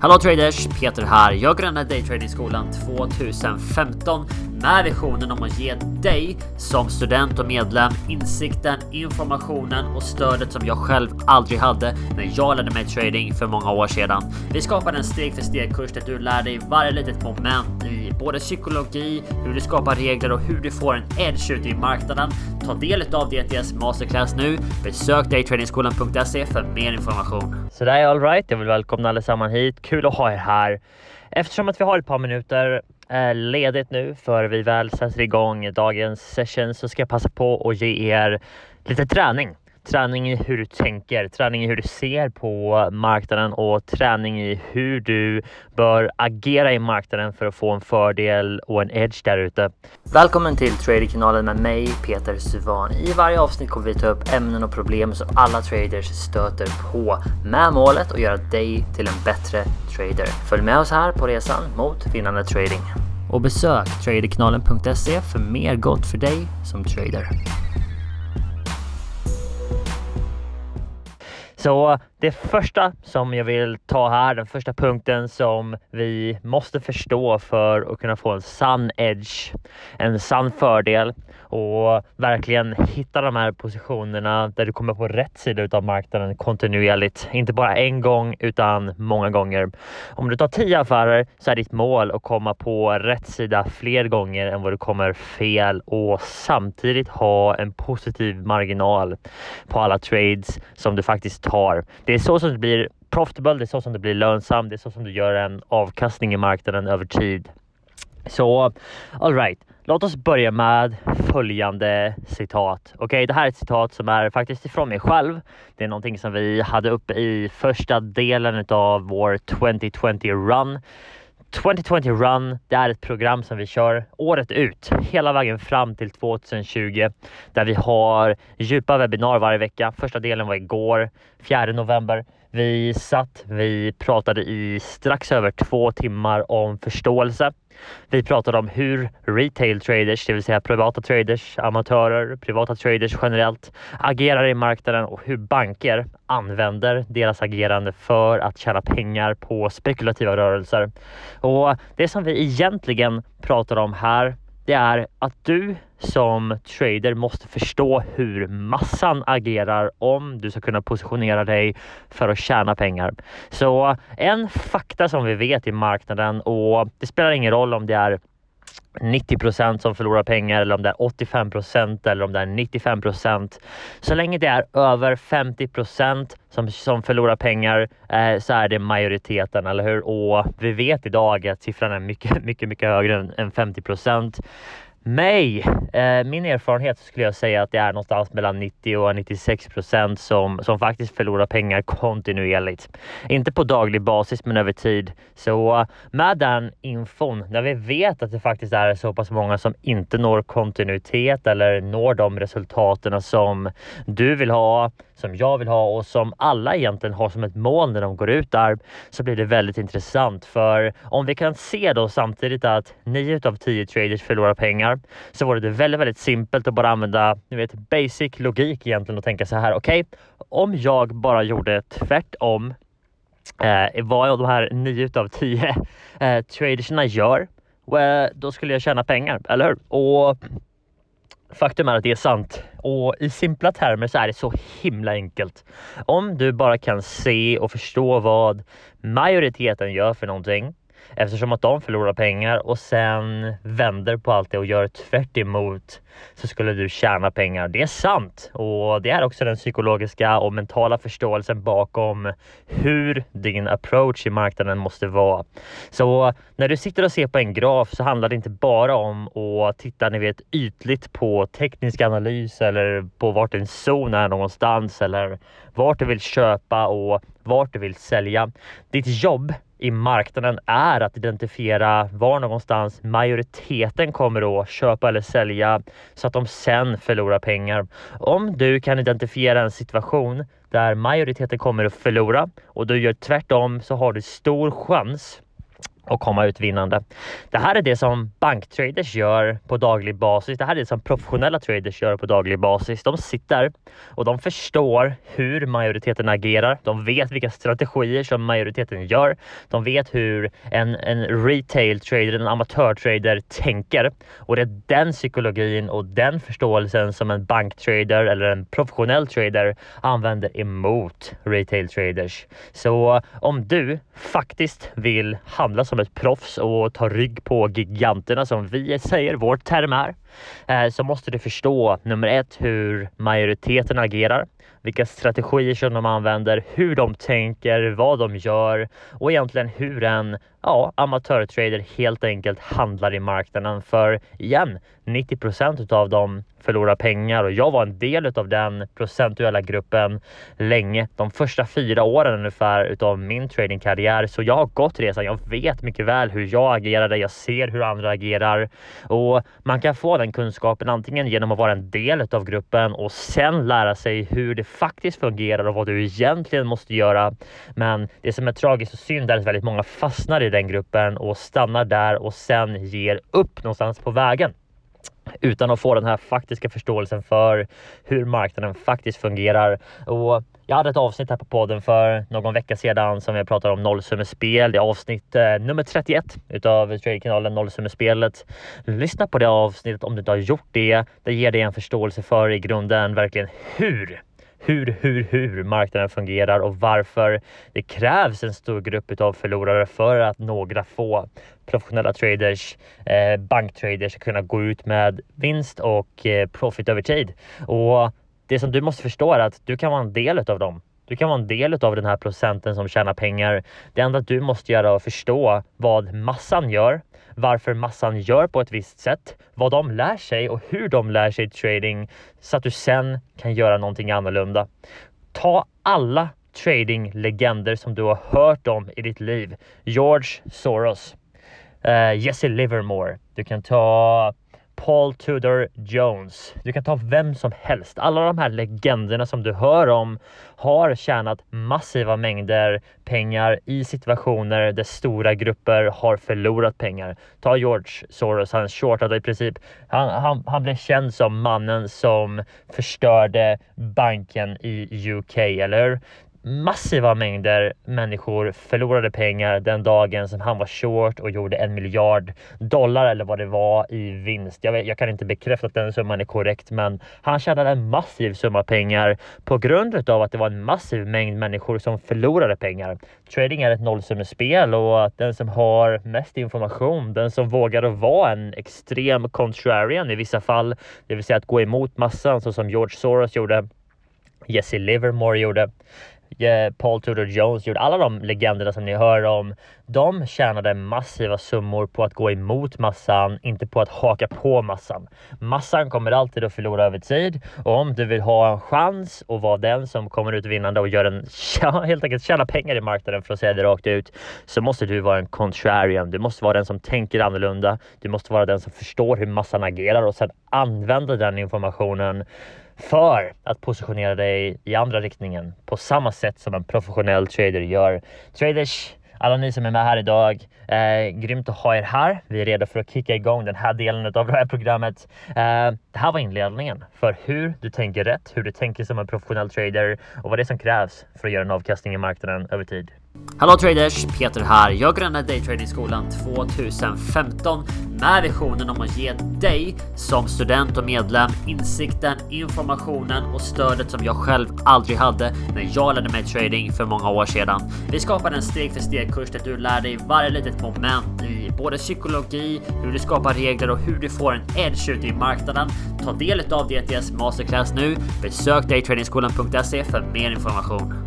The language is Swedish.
Hallå traders! Peter här. Jag grundade Daytradingskolan 2015 med visionen om att ge dig som student och medlem insikten, informationen och stödet som jag själv aldrig hade när jag lärde mig trading för många år sedan. Vi skapade en steg för steg kurs där du lär dig varje litet moment både psykologi, hur du skapar regler och hur du får en edge ut i marknaden. Ta del av DTS Masterclass nu. Besök daytradingskolan.se för mer information. Så det är alright. Jag vill välkomna allesammans hit. Kul att ha er här. Eftersom att vi har ett par minuter eh, ledigt nu för vi väl sätter igång dagens session så ska jag passa på att ge er lite träning träning i hur du tänker, träning i hur du ser på marknaden och träning i hur du bör agera i marknaden för att få en fördel och en edge där ute. Välkommen till Traderkanalen med mig Peter Suvan. I varje avsnitt kommer vi ta upp ämnen och problem som alla traders stöter på med målet att göra dig till en bättre trader. Följ med oss här på resan mot vinnande trading. Och besök traderkanalen.se för mer gott för dig som trader. Så det första som jag vill ta här, den första punkten som vi måste förstå för att kunna få en sann edge, en sann fördel och verkligen hitta de här positionerna där du kommer på rätt sida av marknaden kontinuerligt. Inte bara en gång utan många gånger. Om du tar tio affärer så är ditt mål att komma på rätt sida fler gånger än vad du kommer fel och samtidigt ha en positiv marginal på alla trades som du faktiskt tar. Det är så som det blir profitable, det är så som det blir lönsamt, det är så som du gör en avkastning i marknaden över tid. Så alright, låt oss börja med följande citat. Okej, okay, det här är ett citat som är faktiskt ifrån mig själv. Det är någonting som vi hade uppe i första delen av vår 2020 run. 2020 Run, det är ett program som vi kör året ut, hela vägen fram till 2020, där vi har djupa webbinar varje vecka. Första delen var igår, 4 november. Vi satt, vi pratade i strax över två timmar om förståelse. Vi pratade om hur retail traders, det vill säga privata traders, amatörer, privata traders generellt agerar i marknaden och hur banker använder deras agerande för att tjäna pengar på spekulativa rörelser. Och det som vi egentligen pratar om här det är att du som trader måste förstå hur massan agerar om du ska kunna positionera dig för att tjäna pengar. Så en fakta som vi vet i marknaden och det spelar ingen roll om det är 90% som förlorar pengar eller om det är 85% eller om det är 95% Så länge det är över 50 som, som förlorar pengar eh, så är det majoriteten, eller hur? Och vi vet idag att siffran är mycket, mycket, mycket högre än, än 50 mig, eh, min erfarenhet skulle jag säga att det är någonstans mellan 90 och 96 procent som, som faktiskt förlorar pengar kontinuerligt. Inte på daglig basis men över tid. Så med den infon, när vi vet att det faktiskt är så pass många som inte når kontinuitet eller når de resultaten som du vill ha, som jag vill ha och som alla egentligen har som ett mål när de går ut där så blir det väldigt intressant. För om vi kan se då samtidigt att 9 av 10 traders förlorar pengar så vore det väldigt, väldigt simpelt att bara använda ni vet, basic logik egentligen och tänka så här. Okej, okay, om jag bara gjorde tvärtom eh, vad de här 9 av 10 eh, traderserna gör, well, då skulle jag tjäna pengar, eller hur? Och Faktum är att det är sant och i simpla termer så är det så himla enkelt. Om du bara kan se och förstå vad majoriteten gör för någonting eftersom att de förlorar pengar och sen vänder på allt det och gör tvärt emot så skulle du tjäna pengar. Det är sant och det är också den psykologiska och mentala förståelsen bakom hur din approach i marknaden måste vara. Så när du sitter och ser på en graf så handlar det inte bara om att titta ni vet, ytligt på teknisk analys eller på vart en zon är någonstans eller vart du vill köpa och vart du vill sälja. Ditt jobb i marknaden är att identifiera var någonstans majoriteten kommer att köpa eller sälja så att de sen förlorar pengar. Om du kan identifiera en situation där majoriteten kommer att förlora och du gör tvärtom så har du stor chans och komma ut vinnande. Det här är det som banktraders gör på daglig basis. Det här är det som professionella traders gör på daglig basis. De sitter och de förstår hur majoriteten agerar. De vet vilka strategier som majoriteten gör. De vet hur en, en retail trader, en amatörtrader tänker och det är den psykologin och den förståelsen som en banktrader eller en professionell trader använder emot retail traders. Så om du faktiskt vill handla som ett proffs och ta rygg på giganterna som vi säger vår term är, eh, så måste du förstå nummer ett hur majoriteten agerar vilka strategier som de använder, hur de tänker, vad de gör och egentligen hur en ja, amatörtrader helt enkelt handlar i marknaden. För igen, 90 procent av dem förlorar pengar och jag var en del av den procentuella gruppen länge. De första fyra åren ungefär utav min tradingkarriär. Så jag har gått resan. Jag vet mycket väl hur jag agerade. Jag ser hur andra agerar och man kan få den kunskapen antingen genom att vara en del av gruppen och sen lära sig hur det faktiskt fungerar och vad du egentligen måste göra. Men det som är tragiskt och synd är att väldigt många fastnar i det gruppen och stannar där och sen ger upp någonstans på vägen utan att få den här faktiska förståelsen för hur marknaden faktiskt fungerar. Och jag hade ett avsnitt här på podden för någon vecka sedan som jag pratade om nollsummespel. Det är avsnitt eh, nummer 31 utav Tradekanalen Nollsummespelet. Lyssna på det avsnittet om du inte har gjort det. Det ger dig en förståelse för i grunden verkligen hur hur, hur, hur marknaden fungerar och varför det krävs en stor grupp av förlorare för att några få professionella traders, eh, banktraders ska kunna gå ut med vinst och eh, profit över tid. Och det som du måste förstå är att du kan vara en del av dem. Du kan vara en del av den här procenten som tjänar pengar. Det enda du måste göra är att förstå vad massan gör, varför massan gör på ett visst sätt, vad de lär sig och hur de lär sig trading så att du sen kan göra någonting annorlunda. Ta alla tradinglegender som du har hört om i ditt liv. George Soros, uh, Jesse Livermore. Du kan ta Paul Tudor Jones. Du kan ta vem som helst. Alla de här legenderna som du hör om har tjänat massiva mängder pengar i situationer där stora grupper har förlorat pengar. Ta George Soros, han shortade i princip. Han, han, han blev känd som mannen som förstörde banken i UK, eller massiva mängder människor förlorade pengar den dagen som han var short och gjorde en miljard dollar eller vad det var i vinst. Jag, vet, jag kan inte bekräfta att den summan är korrekt, men han tjänade en massiv summa pengar på grund av att det var en massiv mängd människor som förlorade pengar. Trading är ett nollsummespel och den som har mest information, den som vågar vara en extrem contrarian i vissa fall, det vill säga att gå emot massan så som George Soros gjorde, Jesse Livermore gjorde, Paul Tudor Jones gjorde, alla de legenderna som ni hör om, de tjänade massiva summor på att gå emot massan, inte på att haka på massan. Massan kommer alltid att förlora över tid och om du vill ha en chans och vara den som kommer ut vinnande och gör en, ja, helt enkelt tjäna pengar i marknaden för att säga det rakt ut, så måste du vara en contrarian. Du måste vara den som tänker annorlunda. Du måste vara den som förstår hur massan agerar och sedan använda den informationen för att positionera dig i andra riktningen på samma sätt som en professionell trader gör. Traders, alla ni som är med här idag, eh, grymt att ha er här. Vi är redo för att kicka igång den här delen av det här programmet. Eh, det här var inledningen för hur du tänker rätt, hur du tänker som en professionell trader och vad det är som krävs för att göra en avkastning i marknaden över tid. Hallå traders! Peter här. Jag grundade Daytradingskolan 2015 med visionen om att ge dig som student och medlem insikten, informationen och stödet som jag själv aldrig hade när jag lärde mig trading för många år sedan. Vi skapade en steg för steg kurs där du lär dig varje litet moment i både psykologi, hur du skapar regler och hur du får en edge ute i marknaden. Ta del av DTS Masterclass nu. Besök daytradingskolan.se för mer information.